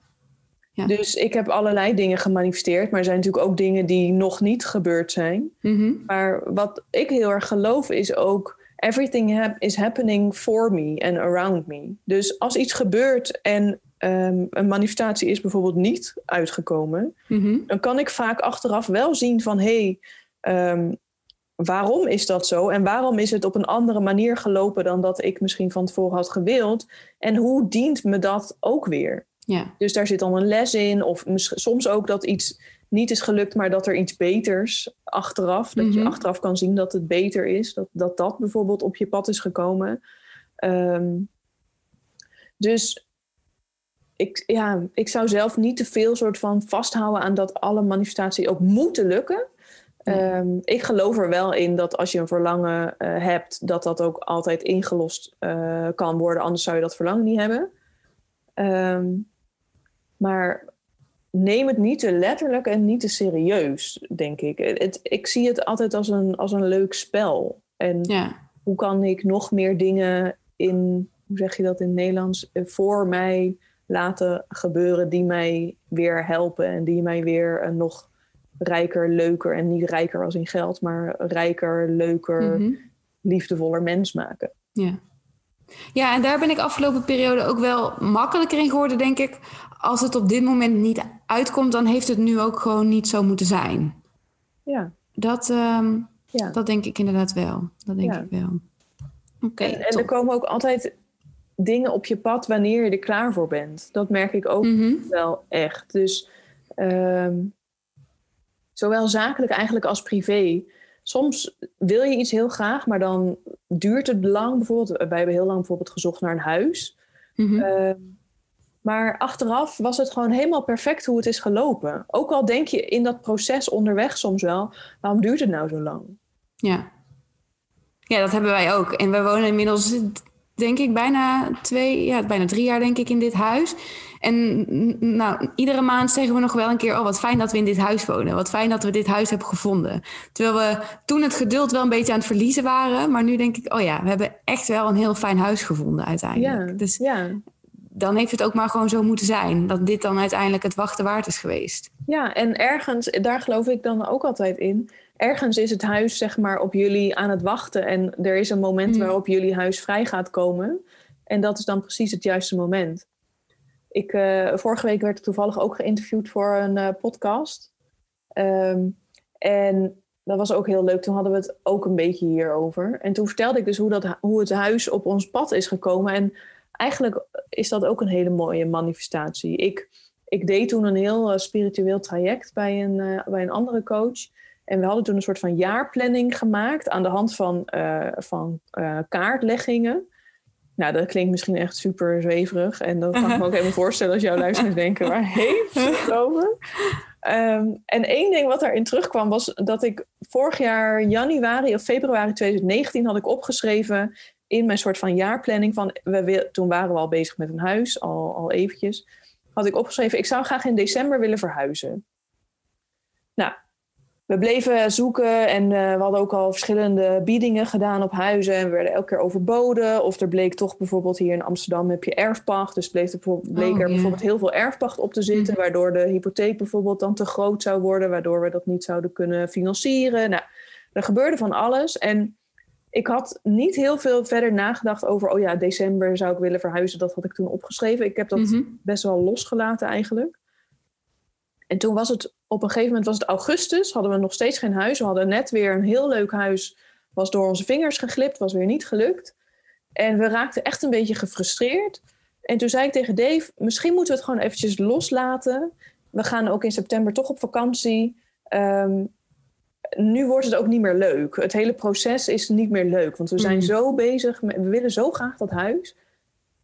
Ja. Dus ik heb allerlei dingen gemanifesteerd, maar er zijn natuurlijk ook dingen die nog niet gebeurd zijn. Mm -hmm. Maar wat ik heel erg geloof is ook everything is happening for me and around me. Dus als iets gebeurt en um, een manifestatie is bijvoorbeeld niet uitgekomen, mm -hmm. dan kan ik vaak achteraf wel zien van hé, hey, um, waarom is dat zo? En waarom is het op een andere manier gelopen dan dat ik misschien van tevoren had gewild? En hoe dient me dat ook weer? Ja. Dus daar zit dan een les in, of soms ook dat iets niet is gelukt, maar dat er iets beters achteraf, dat Mhm. je achteraf kan zien dat het beter is, dat dat, dat bijvoorbeeld op je pad is gekomen. Um, dus ik, ja, ik zou zelf niet te veel soort van vasthouden aan dat alle manifestaties ook moeten lukken. Ja. Um, ik geloof er wel in dat als je een verlangen uh, hebt, dat dat ook altijd ingelost uh, kan worden. Anders zou je dat verlangen niet hebben. Um, maar neem het niet te letterlijk en niet te serieus, denk ik. Het, ik zie het altijd als een, als een leuk spel. En ja. hoe kan ik nog meer dingen in hoe zeg je dat in het Nederlands, eh, voor mij laten gebeuren die mij weer helpen en die mij weer een nog rijker, leuker en niet rijker als in geld, maar rijker, leuker, mhm. liefdevoller mens maken. Ja. Ja, en daar ben ik afgelopen periode ook wel makkelijker in geworden, denk ik. Als het op dit moment niet uitkomt, dan heeft het nu ook gewoon niet zo moeten zijn. Ja. Dat, ehm, ja. dat denk ik inderdaad wel. Dat denk ik wel. Oké. en, en er komen ook altijd dingen op je pad wanneer je er klaar voor bent. Dat merk ik ook mhm. wel echt. Dus ehm, zowel zakelijk eigenlijk als privé. Soms wil je iets heel graag, maar dan duurt het lang. Bijvoorbeeld, wij hebben heel lang bijvoorbeeld gezocht naar een huis. Ehm, maar achteraf was het gewoon helemaal perfect hoe het is gelopen. Ook al denk je in dat proces onderweg soms wel, waarom duurt het nou zo lang? Ja. Ja, dat hebben wij ook. En we wonen inmiddels, denk ik, bijna twee, ja, bijna drie jaar denk ik in dit huis. En nou, iedere maand zeggen we nog wel een keer: Oh, wat fijn dat we in dit huis wonen. Wat fijn dat we dit huis hebben gevonden. Terwijl we toen het geduld wel een beetje aan het verliezen waren. Maar nu denk ik: Oh ja, we hebben echt wel een heel fijn huis gevonden uiteindelijk. Ja, dus ja. Dan heeft het ook maar gewoon zo moeten zijn. Dat dit dan uiteindelijk het wachten waard is geweest. Ja, en ergens, daar geloof ik dan ook altijd in. Ergens is het huis zeg maar op jullie aan het wachten. En er is een moment mm. waarop jullie huis vrij gaat komen. En dat is dan precies het juiste moment. Ik, uh, vorige week werd ik toevallig ook geïnterviewd voor een uh, podcast. Um, en dat was ook heel leuk. Toen hadden we het ook een beetje hierover. En toen vertelde ik dus hoe, dat, hoe het huis op ons pad is gekomen. En eigenlijk is dat ook een hele mooie manifestatie. Ik, ik deed toen een heel uh, spiritueel traject bij een, bij een andere coach. En we hadden toen een soort van jaarplanning gemaakt aan de hand van, van kaartleggingen. Nou, dat klinkt misschien echt super zweverig. En dat kan ik me ook even voorstellen als jouw luisteraars denken, waar heeft het over? Ehm, en één ding wat daarin terugkwam was dat ik vorig jaar januari of februari 2019 had ik opgeschreven in mijn soort van jaarplanning van, we, toen waren we al bezig met een huis, al, al eventjes, had ik opgeschreven, ik zou graag in december willen verhuizen. Nou, we bleven zoeken en uh, we hadden ook al verschillende biedingen gedaan op huizen. En we werden elke keer overboden. Of er bleek toch bijvoorbeeld hier in Amsterdam heb je erfpacht. Dus bleek er, bleek er oh, bijvoorbeeld heel veel erfpacht op te zitten. Mhm. Waardoor de hypotheek bijvoorbeeld dan te groot zou worden. Waardoor we dat niet zouden kunnen financieren. Nou, er gebeurde van alles. En ik had niet heel veel verder nagedacht over... oh ja, december zou ik willen verhuizen. Dat had ik toen opgeschreven. Ik heb dat mhm. best wel losgelaten eigenlijk. En toen was het op een gegeven moment was het augustus, hadden we nog steeds geen huis. We hadden net weer een heel leuk huis, was door onze vingers geglipt, was weer niet gelukt. En we raakten echt een beetje gefrustreerd. En toen zei ik tegen Dave, misschien moeten we het gewoon eventjes loslaten. We gaan ook in september toch op vakantie. Ehm, nu wordt het ook niet meer leuk. Het hele proces is niet meer leuk. Want we zijn mm. zo bezig, we willen zo graag dat huis.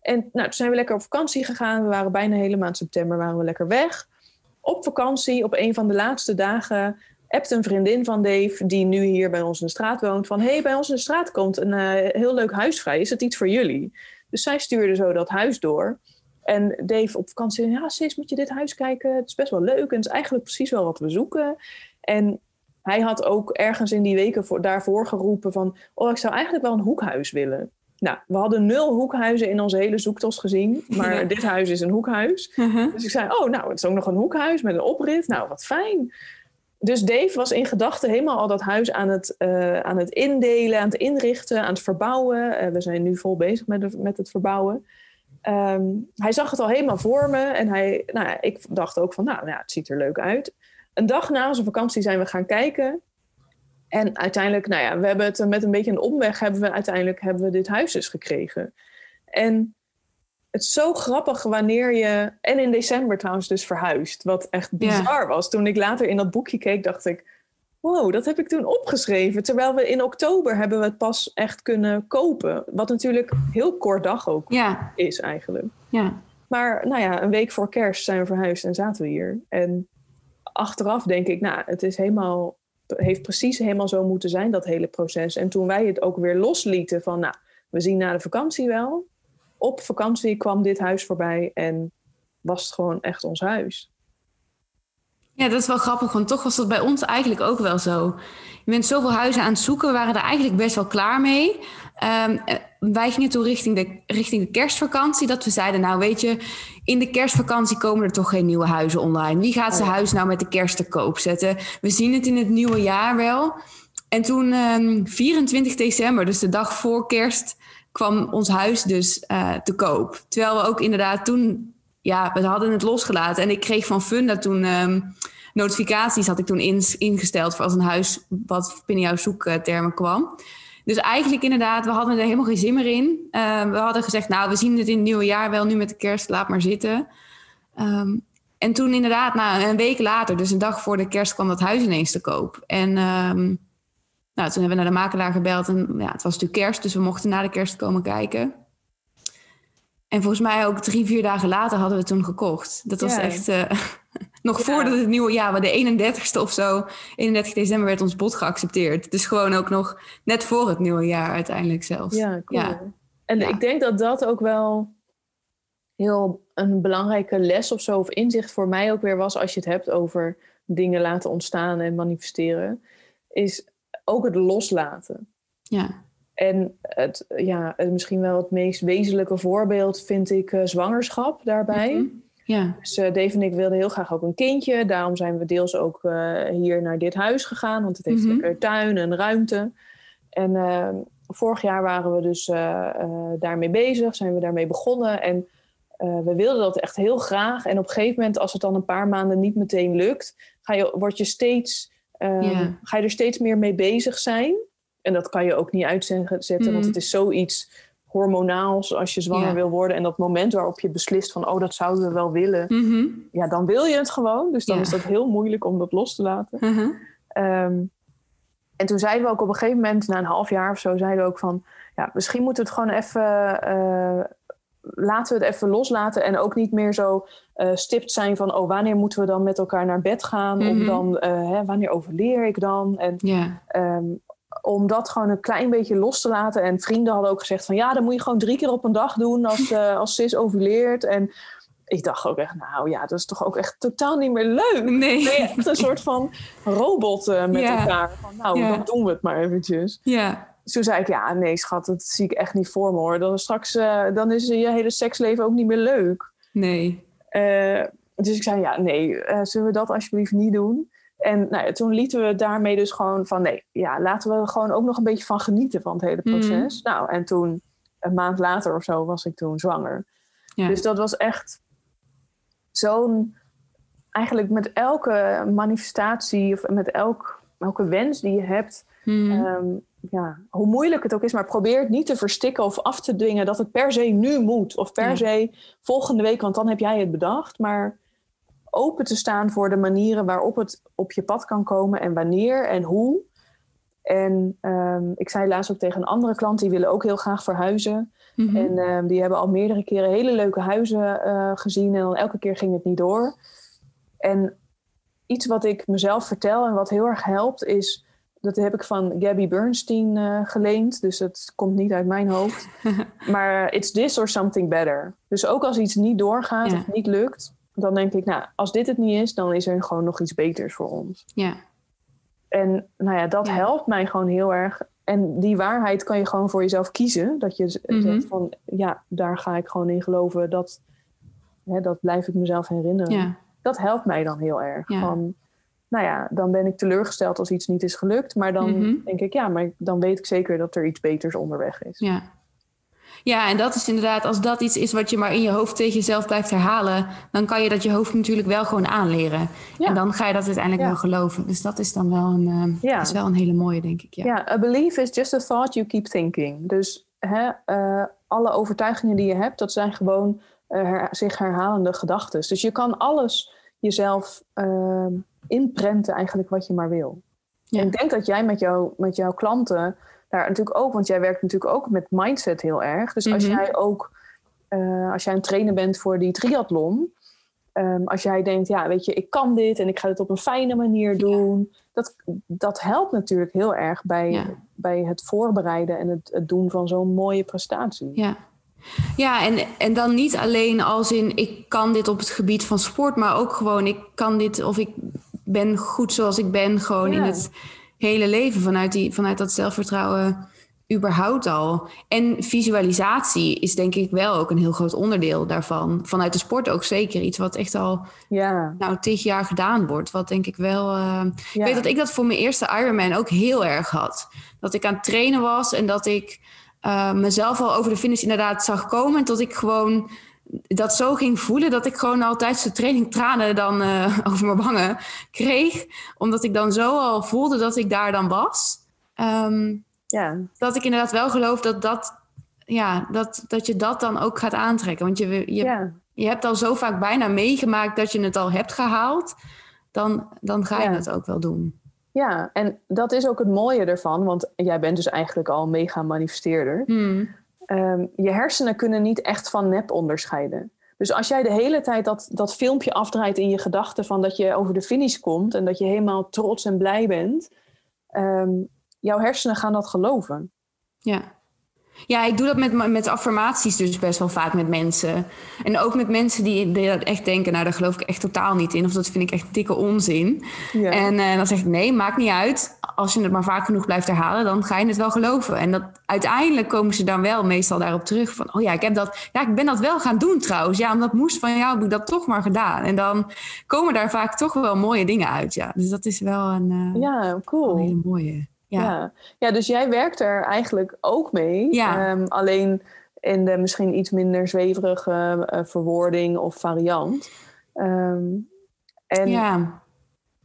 En nou, toen zijn we lekker op vakantie gegaan. We waren bijna hele maand september waren we lekker weg op vakantie, op een van de laatste dagen, appt een vriendin van Dave, die nu hier bij ons in de straat woont, van hey, bij ons in de straat komt een uh, heel leuk huis vrij. Is het iets voor jullie? Dus zij stuurde zo dat huis door. En Dave op vakantie, ja Sis, moet je dit huis kijken? Het is best wel leuk en het is eigenlijk precies wel wat we zoeken. En hij had ook ergens in die weken voor, daarvoor geroepen van... oh, ik zou eigenlijk wel een hoekhuis willen. Nou, we hadden nul hoekhuizen in onze hele zoektocht gezien. Maar dit huis is een hoekhuis. Uh-huh. Dus ik zei, oh, nou, het is ook nog een hoekhuis met een oprit. Nou, wat fijn. Dus Dave was in gedachten helemaal al dat huis aan het, uh, aan het indelen, aan het inrichten, aan het verbouwen. Uh, we zijn nu vol bezig met, met het verbouwen. Um, hij zag het al helemaal voor me. En hij, nou ik dacht ook van, nou, nou, het ziet er leuk uit. Een dag na onze vakantie zijn we gaan kijken. En uiteindelijk, nou ja, we hebben het met een beetje een omweg, hebben we uiteindelijk hebben we dit huis dus gekregen. En het is zo grappig wanneer je, en in december trouwens dus verhuisd, wat echt bizar was. Toen ik later in dat boekje keek, dacht ik, wow, dat heb ik toen opgeschreven. Terwijl we in oktober hebben we het pas echt kunnen kopen. Wat natuurlijk heel kort dag ook ja. is eigenlijk. Ja. Maar nou ja, een week voor kerst zijn we verhuisd en zaten we hier. En achteraf denk ik, nou, het is helemaal heeft precies helemaal zo moeten zijn, dat hele proces. En toen wij het ook weer loslieten van, nou, we zien na de vakantie wel. Op vakantie kwam dit huis voorbij en was het gewoon echt ons huis. Ja, dat is wel grappig, want toch was dat bij ons eigenlijk ook wel zo. Je bent zoveel huizen aan het zoeken, we waren er eigenlijk best wel klaar mee. Ehm, wij gingen toen richting de, richting de kerstvakantie. Dat we zeiden, nou weet je, in de kerstvakantie komen er toch geen nieuwe huizen online. Wie gaat zijn oh huis nou met de kerst te koop zetten? We zien het in het nieuwe jaar wel. En toen 24 ehm, december, dus de dag voor kerst, kwam ons huis dus uh, te koop. Terwijl we ook inderdaad toen, ja, we hadden het losgelaten. En ik kreeg van Funda toen ehm, notificaties, had ik toen ingesteld voor als een huis wat binnen jouw zoektermen kwam. Dus eigenlijk inderdaad, we hadden er helemaal geen zin meer in. Ehm, we hadden gezegd, nou, we zien het in het nieuwe jaar wel nu met de kerst, laat maar zitten. Um, en toen inderdaad, nou, een week later, dus een dag voor de kerst, kwam dat huis ineens te koop. En nou, toen hebben we naar de makelaar gebeld en ja, het was natuurlijk kerst, dus we mochten na de kerst komen kijken. En volgens mij ook drie, vier dagen later hadden we het toen gekocht. Dat was echt uh, nog voordat het nieuwe jaar, de 31ste of zo, 31 december werd ons bod geaccepteerd. Dus gewoon ook nog net voor het nieuwe jaar uiteindelijk zelfs. Ja, cool. Ja. En ik denk dat dat ook wel heel een belangrijke les of zo, of inzicht voor mij ook weer was, als je het hebt over dingen laten ontstaan en manifesteren, is ook het loslaten. Ja. En het, ja, misschien wel het meest wezenlijke voorbeeld vind ik uh, zwangerschap daarbij. Mhm. Ja. Dus uh, Dave en ik wilden heel graag ook een kindje. Daarom zijn we deels ook uh, hier naar dit huis gegaan. Want het heeft mm lekker tuin en ruimte. En vorig jaar waren we dus daarmee bezig. Zijn we daarmee begonnen. En we wilden dat echt heel graag. En op een gegeven moment, als het dan een paar maanden niet meteen lukt... Ga je, word je steeds Ehm, ga je er steeds meer mee bezig zijn. En dat kan je ook niet uitzetten, want mm. het is zoiets hormonaals als je zwanger wil worden. En dat moment waarop je beslist van, oh, dat zouden we wel willen. Mhm. Ja, dan wil je het gewoon. Dus dan is dat heel moeilijk om dat los te laten. Mhm. Ehm, en toen zeiden we ook op een gegeven moment, na een half jaar of zo, zeiden we ook van, ja, misschien moeten we het gewoon even uh, laten we het even loslaten en ook niet meer zo uh, stipt zijn van, oh, wanneer moeten we dan met elkaar naar bed gaan? Om mhm. dan, uh, hè, wanneer overleer ik dan? En um, om dat gewoon een klein beetje los te laten. En vrienden hadden ook gezegd van, ja, dan moet je gewoon drie keer op een dag doen als, uh, als sis overleert. En ik dacht ook echt, nou ja, dat is toch ook echt totaal niet meer leuk. Nee. echt een soort van robot met elkaar. Van, nou, dan doen we het maar eventjes. Ja toen zei ik, ja, nee schat, dat zie ik echt niet voor me hoor. Dan, straks, uh, dan is je hele seksleven ook niet meer leuk. Nee. Dus ik zei, ja, nee, zullen we dat alsjeblieft niet doen? En nou ja, toen lieten we daarmee dus gewoon van, nee, ja, laten we er gewoon ook nog een beetje van genieten van het hele mhm. proces. Nou, en toen, een maand later of zo, was ik toen zwanger. Ja. Dus dat was echt zo'n, eigenlijk met elke manifestatie of met elk, elke wens die je hebt, mm. um, ja, hoe moeilijk het ook is, maar probeer het niet te verstikken of af te dwingen dat het per se nu moet. Of per se volgende week, want dan heb jij het bedacht. Maar open te staan voor de manieren waarop het op je pad kan komen en wanneer en hoe. En um, ik zei laatst ook tegen een andere klant, die willen ook heel graag verhuizen. Mm En um, die hebben al meerdere keren hele leuke huizen uh, gezien en dan elke keer ging het niet door. En iets wat ik mezelf vertel en wat heel erg helpt is dat heb ik van Gabby Bernstein uh, geleend. Dus het komt niet uit mijn hoofd. maar it's this or something better. Dus ook als iets niet doorgaat of niet lukt, dan denk ik, nou, als dit het niet is, dan is er gewoon nog iets beters voor ons. Ja. En nou ja, dat helpt mij gewoon heel erg. En die waarheid kan je gewoon voor jezelf kiezen. Dat je mm zegt van, ja, daar ga ik gewoon in geloven. Dat, hè, dat blijf ik mezelf herinneren. Ja. Dat helpt mij dan heel erg. Van, nou ja, dan ben ik teleurgesteld als iets niet is gelukt. Maar dan mhm. denk ik, ja, maar dan weet ik zeker dat er iets beters onderweg is. Ja. Ja, en dat is inderdaad, als dat iets is wat je maar in je hoofd tegen jezelf blijft herhalen, dan kan je dat je hoofd natuurlijk wel gewoon aanleren. En dan ga je dat uiteindelijk wel geloven. Dus dat is dan wel een, uh, is wel een hele mooie, denk ik. Ja. ja, a belief is just a thought you keep thinking. Dus hè, uh, alle overtuigingen die je hebt, dat zijn gewoon uh, her zich herhalende gedachten. Dus je kan alles jezelf ehm, inprenten eigenlijk wat je maar wil. Ja. En ik denk dat jij met, jou, met jouw klanten daar natuurlijk ook, want jij werkt natuurlijk ook met mindset heel erg. Dus als mhm. jij ook, uh, als jij een trainer bent voor die triathlon, um, als jij denkt, ja, weet je, ik kan dit en ik ga dit op een fijne manier doen, dat, dat helpt natuurlijk heel erg bij, ja. bij het voorbereiden en het, het doen van zo'n mooie prestatie. Ja. Ja, en, en dan niet alleen als in ik kan dit op het gebied van sport, maar ook gewoon ik kan dit of ik ben goed zoals ik ben, gewoon in het hele leven vanuit, die, vanuit dat zelfvertrouwen überhaupt al. En visualisatie is denk ik wel ook een heel groot onderdeel daarvan. Vanuit de sport ook zeker. Iets wat echt al Ja, nou, tig jaar gedaan wordt. Wat denk ik wel... eh, Ik weet dat ik dat voor mijn eerste Ironman ook heel erg had. Dat ik aan het trainen was en dat ik eh, mezelf al over de finish inderdaad zag komen. En dat ik gewoon dat zo ging voelen dat ik gewoon al tijdens de training tranen dan eh, over mijn wangen kreeg. Omdat ik dan zo al voelde dat ik daar dan was. Ehm, ja. dat ik inderdaad wel geloof dat, dat, ja, dat, dat je dat dan ook gaat aantrekken. Want je, je, ja. je hebt al zo vaak bijna meegemaakt dat je het al hebt gehaald. Dan, dan ga je Ja. het ook wel doen. Ja, en dat is ook het mooie ervan, want jij bent dus eigenlijk al mega manifesteerder. Hmm. Ehm, je hersenen kunnen niet echt van nep onderscheiden. Dus als jij de hele tijd dat, dat filmpje afdraait in je gedachten van dat je over de finish komt en dat je helemaal trots en blij bent, ehm, jouw hersenen gaan dat geloven. Ja. Ja, ik doe dat met, met affirmaties dus best wel vaak met mensen. En ook met mensen die, die dat echt denken, nou daar geloof ik echt totaal niet in. Of dat vind ik echt dikke onzin. Ja. En eh, dan zeg ik, nee, maakt niet uit. Als je het maar vaak genoeg blijft herhalen, dan ga je het wel geloven. En dat, uiteindelijk komen ze dan wel meestal daarop terug van... oh ja, ik, heb dat, ja, ik ben dat wel gaan doen trouwens. Ja, omdat moest van jou, heb ik dat toch maar gedaan. En dan komen daar vaak toch wel mooie dingen uit, ja. Dus dat is wel een, eh, ja, een cool. hele mooie. Ja. Ja. Ja. dus jij werkt er eigenlijk ook mee. Ja. Ehm, alleen in de misschien iets minder zweverige eh, verwoording of variant. Ehm, en ja.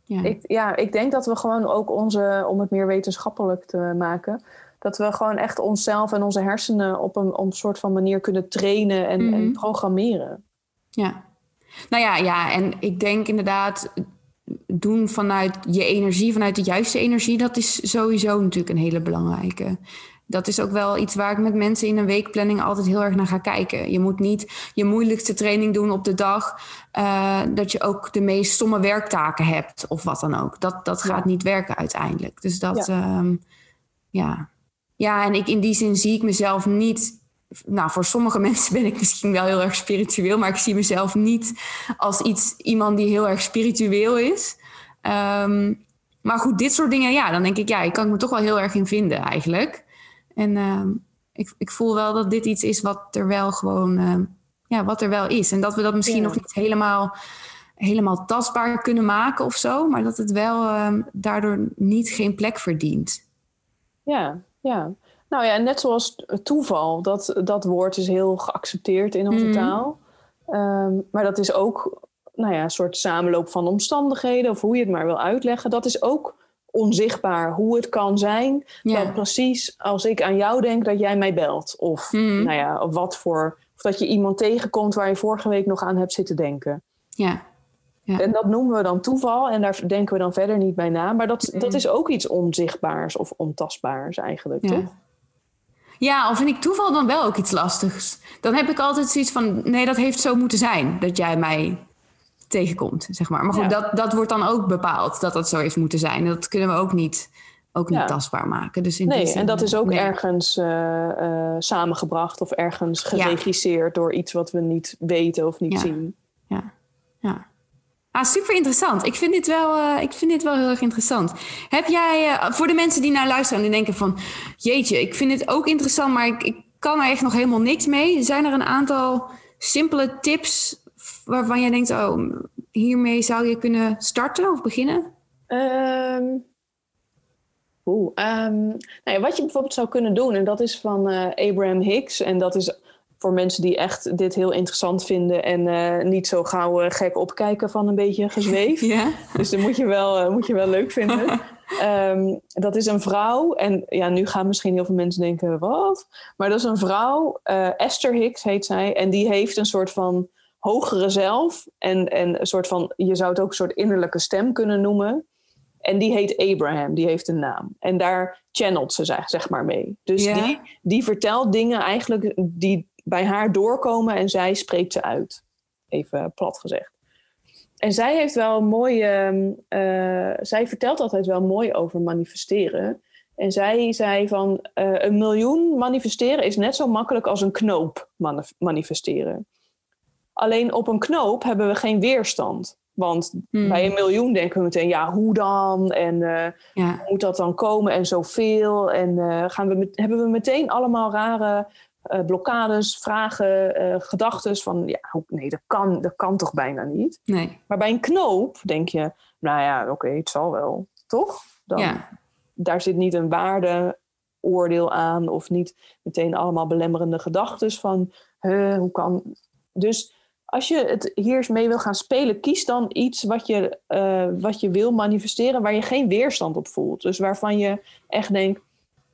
Ja. Ik, ja, ik denk dat we gewoon ook onze, om het meer wetenschappelijk te maken, dat we gewoon echt onszelf en onze hersenen op een, op een soort van manier kunnen trainen en, Mhm. en programmeren. Ja. Nou ja, ja, en ik denk inderdaad, doen vanuit je energie, vanuit de juiste energie, dat is sowieso natuurlijk een hele belangrijke. Dat is ook wel iets waar ik met mensen in een weekplanning altijd heel erg naar ga kijken. Je moet niet je moeilijkste training doen op de dag eh, dat je ook de meest stomme werktaken hebt of wat dan ook. Dat, dat gaat niet werken uiteindelijk. Dus dat, ja. ja. Ja, en ik, in die zin zie ik mezelf niet nou, voor sommige mensen ben ik misschien wel heel erg spiritueel, maar ik zie mezelf niet als iets, iemand die heel erg spiritueel is. Um, maar goed, dit soort dingen, ja, dan denk ik, ja, ik kan me toch wel heel erg in vinden eigenlijk. En um, ik, ik voel wel dat dit iets is wat er wel gewoon, um, ja, wat er wel is. En dat we dat misschien ja. nog niet helemaal, helemaal tastbaar kunnen maken of zo, maar dat het wel daardoor niet geen plek verdient. Ja, ja. Nou ja, net zoals toeval, dat, dat woord is heel geaccepteerd in onze mm. taal. Um, maar dat is ook nou ja, een soort samenloop van omstandigheden, of hoe je het maar wil uitleggen. Dat is ook onzichtbaar. Hoe het kan zijn ja. dat precies als ik aan jou denk dat jij mij belt. Of mm. nou ja, of wat voor. Of dat je iemand tegenkomt waar je vorige week nog aan hebt zitten denken. Ja. ja. En dat noemen we dan toeval en daar denken we dan verder niet bij na. Maar dat, mm. dat is ook iets onzichtbaars of ontastbaars eigenlijk, ja. toch? Ja, al vind ik toeval dan wel ook iets lastigs. Dan heb ik altijd zoiets van, nee, dat heeft zo moeten zijn dat jij mij tegenkomt, zeg maar. Maar goed, ja. dat, dat wordt dan ook bepaald dat dat zo heeft moeten zijn. Dat kunnen we ook niet, ook niet ja. tastbaar maken. Dus in nee, zin, en dat is ook nee. ergens uh, uh, samengebracht of ergens geregisseerd ja. door iets wat we niet weten of niet zien. Ja, ja. Ah, super interessant. Ik vind dit wel, uh, ik vind dit wel heel erg interessant. Heb jij, uh, voor de mensen die naar luisteren en die denken van... jeetje, ik vind dit ook interessant, maar ik, ik kan er echt nog helemaal niks mee. Zijn er een aantal simpele tips waarvan jij denkt... oh, hiermee zou je kunnen starten of beginnen? Um, nou wat je bijvoorbeeld zou kunnen doen... en dat is van uh, Abraham Hicks... en dat is voor mensen die echt dit heel interessant vinden en uh, niet zo gauw uh, gek opkijken van een beetje gezweef. Ja. Dus dat moet je wel, uh, moet je wel leuk vinden. um, dat is een vrouw en ja, nu gaan misschien heel veel mensen denken, wat? Maar dat is een vrouw, Esther Hicks heet zij, en die heeft een soort van hogere zelf en, en een soort van, je zou het ook een soort innerlijke stem kunnen noemen. En die heet Abraham, die heeft een naam. En daar channelt ze zeg maar mee. Dus Ja. die, die vertelt dingen eigenlijk die bij haar doorkomen en zij spreekt ze uit. Even plat gezegd. En zij heeft wel een mooie. uh, zij vertelt altijd wel mooi over manifesteren. En zij zei van uh, een miljoen manifesteren is net zo makkelijk als een knoop manif manifesteren. Alleen op een knoop hebben we geen weerstand. Want Hmm. bij een miljoen denken we meteen, ja, hoe dan? En eh, Ja. hoe moet dat dan komen? En zoveel. En eh, gaan we met- hebben we meteen allemaal rare eh, blokkades, vragen, eh gedachten van, ja, nee, dat kan, dat kan toch bijna niet? Nee. Maar bij een knoop denk je, nou ja, oké, het zal wel, toch? Dan, Ja. Daar zit niet een waardeoordeel aan of niet meteen allemaal belemmerende gedachten van, huh, hoe kan... Dus als je het hier eens mee wil gaan spelen, kies dan iets wat je, eh, wat je wil manifesteren waar je geen weerstand op voelt. Dus waarvan je echt denkt,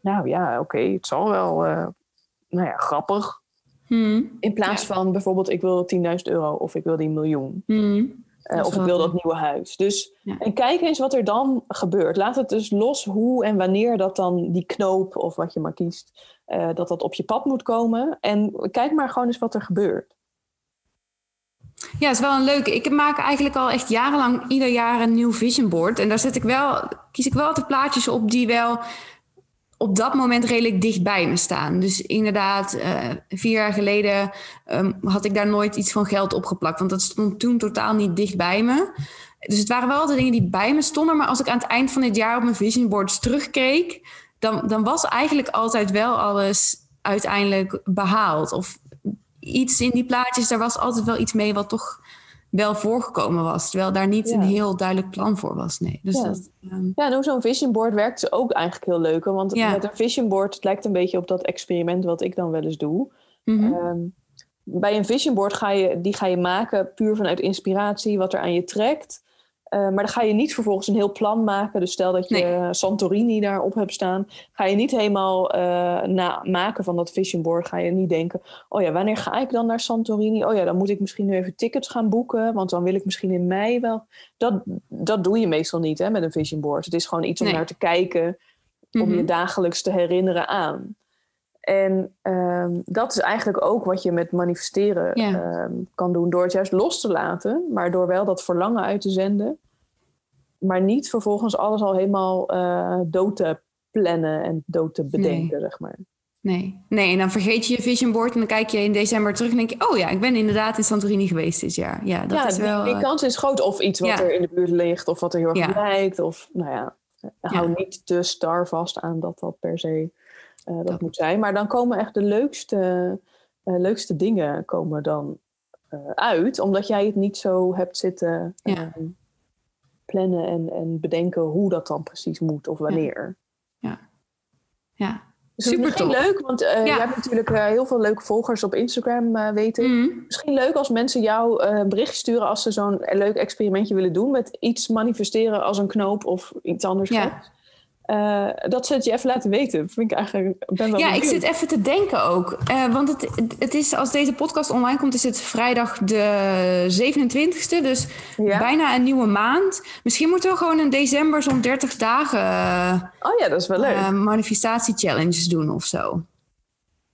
nou ja, oké, het zal wel, nou ja, grappig. Hmm. In plaats Ja. van bijvoorbeeld, ik wil 10.000 euro of ik wil die miljoen. Hmm. Eh, of ik wil dat nieuwe huis. Dus, Ja. En kijk eens wat er dan gebeurt. Laat het dus los hoe en wanneer dat dan die knoop of wat je maar kiest, eh, dat dat op je pad moet komen. En kijk maar gewoon eens wat er gebeurt. Ja, is wel een leuke. Ik maak eigenlijk al echt jarenlang ieder jaar een nieuw vision board. En daar zet ik wel, kies ik wel altijd plaatjes op die wel op dat moment redelijk dicht bij me staan. Dus inderdaad, eh, vier jaar geleden ehm, had ik daar nooit iets van geld opgeplakt. Want dat stond toen totaal niet dicht bij me. Dus het waren wel altijd dingen die bij me stonden. Maar als ik aan het eind van dit jaar op mijn vision boards terugkeek... dan, dan was eigenlijk altijd wel alles uiteindelijk behaald. Of iets in die plaatjes, daar was altijd wel iets mee wat toch wel voorgekomen was. Terwijl daar niet Ja. een heel duidelijk plan voor was. Nee. Dus Ja. dat, ehm, Ja, en hoe zo'n vision board werkt is ook eigenlijk heel leuk. Want Ja. met een vision board, het lijkt een beetje op dat experiment wat ik dan wel eens doe. mhm. Ehm, bij een vision board ga je, die ga je maken puur vanuit inspiratie, wat er aan je trekt. Eh, maar dan ga je niet vervolgens een heel plan maken. Dus stel dat je Nee. Santorini daarop hebt staan. Ga je niet helemaal eh, na maken van dat vision board. Ga je niet denken, oh ja, wanneer ga ik dan naar Santorini? Oh ja, dan moet ik misschien nu even tickets gaan boeken. Want dan wil ik misschien in mei wel... Dat, dat doe je meestal niet hè, met een vision board. Het is gewoon iets om Nee. naar te kijken. Om Mhm. je dagelijks te herinneren aan. En ehm, dat is eigenlijk ook wat je met manifesteren Ja. ehm, kan doen. Door het juist los te laten, maar door wel dat verlangen uit te zenden. Maar niet vervolgens alles al helemaal eh, dood te plannen en dood te bedenken, zeg maar. Nee. nee, en dan vergeet je je vision board en dan kijk je in december terug en denk je... oh ja, ik ben inderdaad in Santorini geweest dit jaar. Ja, dat ja, is die- wel... die, eh, kans is groot. Of iets wat Ja. er in de buurt ligt, of wat er heel erg lijkt. Of, nou ja, hou niet te star vast aan dat dat per se eh, dat Dat- moet zijn. Maar dan komen echt de leukste, eh, leukste dingen komen dan eh, uit. Omdat jij het niet zo hebt zitten Ja. ehm, plannen en, en bedenken hoe dat dan precies moet of wanneer. ja. Dus is Super misschien tof. leuk, want Ja. je hebt natuurlijk heel veel leuke volgers op Instagram, weet ik. Mhm. Misschien leuk als mensen jou een bericht sturen als ze zo'n leuk experimentje willen doen met iets manifesteren als een knoop of iets anders. Ja. Eh, dat ze het je even laten weten. Vind ik eigenlijk. Ben wel Ja, ik zit even te denken ook. Eh, want het, het is, als deze podcast online komt, is het vrijdag de 27e. Dus Ja? bijna een nieuwe maand. Misschien moeten we gewoon in december zo'n 30 dagen Oh ja, dat is wel leuk. eh, manifestatie-challenges doen of zo.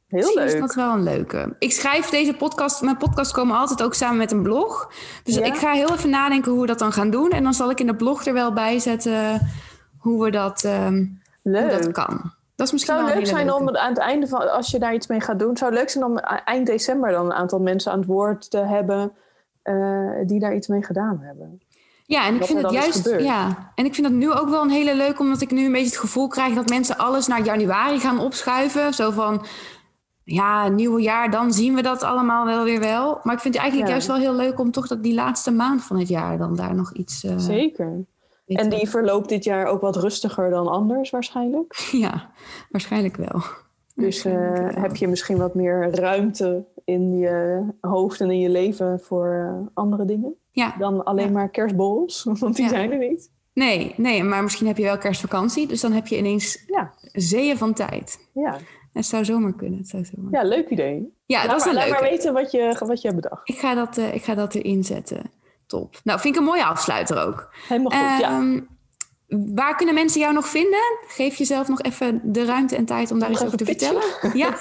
Heel Misschien is leuk. dat wel een leuke. Ik schrijf deze podcast. Mijn podcasts komen altijd ook samen met een blog. Dus Ja? ik ga heel even nadenken hoe we dat dan gaan doen. En dan zal ik in de blog er wel bij zetten hoe we dat, ehm, hoe dat kan. Dat is misschien zou wel leuk zijn leuke. om aan het einde van, als je daar iets mee gaat doen, zou leuk zijn om eind december dan een aantal mensen aan het woord te hebben eh, die daar iets mee gedaan hebben. Ja, en ik wat vind het juist. Ja, en ik vind het nu ook wel een hele leuk, omdat ik nu een beetje het gevoel krijg dat mensen alles naar januari gaan opschuiven. Zo van. Ja, nieuwe jaar, dan zien we dat allemaal wel weer wel. Maar ik vind het eigenlijk Ja. juist wel heel leuk om toch dat die laatste maand van het jaar dan daar nog iets. eh, Zeker. En die verloopt dit jaar ook wat rustiger dan anders waarschijnlijk. Ja, waarschijnlijk wel. Dus eh, wel. heb je misschien wat meer ruimte in je hoofd en in je leven voor eh, andere dingen Ja, dan alleen Ja. maar kerstborrels, want die Ja. zijn er niet. nee, nee, maar misschien heb je wel kerstvakantie. Dus dan heb je ineens Ja, zeeën van tijd. ja. Het zou zomaar kunnen. Het zou zomaar. ja leuk idee. Ja, laat dat is maar, een laat maar weten wat je, wat je hebt bedacht. Ik ga, dat, eh, ik ga dat erin zetten. Top. Nou, vind ik een mooie afsluiter ook. Helemaal goed, ja. Ehm, Waar kunnen mensen jou nog vinden? Geef jezelf nog even de ruimte en tijd om daar iets over te vertellen. Ja.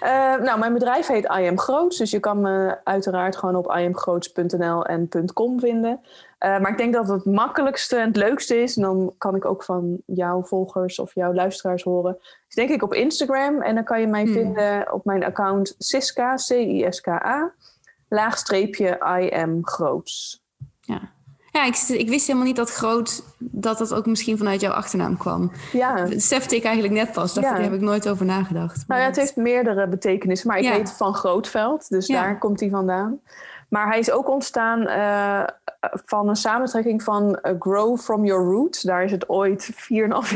Eh, nou, mijn bedrijf heet I Am Groots. Dus je kan me uiteraard gewoon op iamgroots.nl en .com vinden. Eh, maar ik denk dat het makkelijkste en het leukste is. En dan kan ik ook van jouw volgers of jouw luisteraars horen. Dus denk ik op Instagram. En dan kan je mij Hmm. vinden op mijn account Siska, C-I-S-K-A. Laagstreepje I Am Groots. Ja. Ja, ik, ik, wist helemaal niet dat groot, dat dat ook misschien vanuit jouw achternaam kwam. Ja. Dat ik eigenlijk net pas. Dacht, Daar heb ik nooit over nagedacht. Nou ja, het heeft meerdere betekenissen. Maar ik ja. weet van Grootveld, dus daar komt hij vandaan. Maar hij is ook ontstaan uh, van een samentrekking van uh, Grow From Your Roots. Daar is het ooit 4,5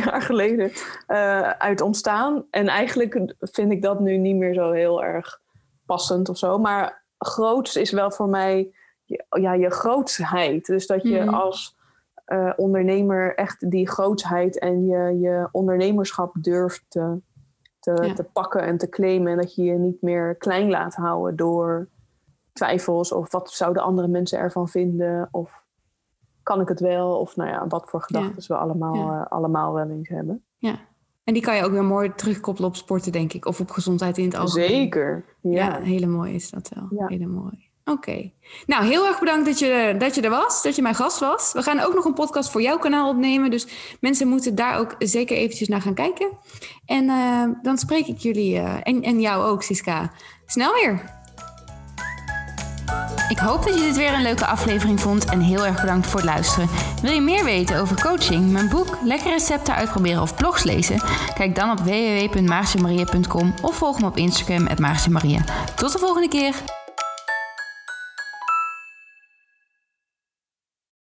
jaar geleden uh, uit ontstaan. En eigenlijk vind ik dat nu niet meer zo heel erg passend of zo. Maar groots is wel voor mij ja, je grootsheid. Dus dat je mhm. als uh, ondernemer echt die grootsheid en je, je ondernemerschap durft te, te, te, pakken en te claimen. En dat je je niet meer klein laat houden door twijfels of wat zouden andere mensen ervan vinden of kan ik het wel of nou ja, wat voor gedachten we allemaal, uh, allemaal wel eens hebben. Ja. En die kan je ook weer mooi terugkoppelen op sporten, denk ik. Of op gezondheid in het algemeen. Zeker, ja. ja hele mooi is dat wel. Hele mooi. Oké. Nou, heel erg bedankt dat je, dat je er was, dat je mijn gast was. We gaan ook nog een podcast voor jouw kanaal opnemen. Dus mensen moeten daar ook zeker eventjes naar gaan kijken. En uh, dan spreek ik jullie, uh, en, en jou ook, Siska, snel weer. Ik hoop dat je dit weer een leuke aflevering vond en heel erg bedankt voor het luisteren. Wil je meer weten over coaching, mijn boek, lekkere recepten uitproberen of blogs lezen? Kijk dan op www.maartjemaria.com of volg me op Instagram at Tot de volgende keer!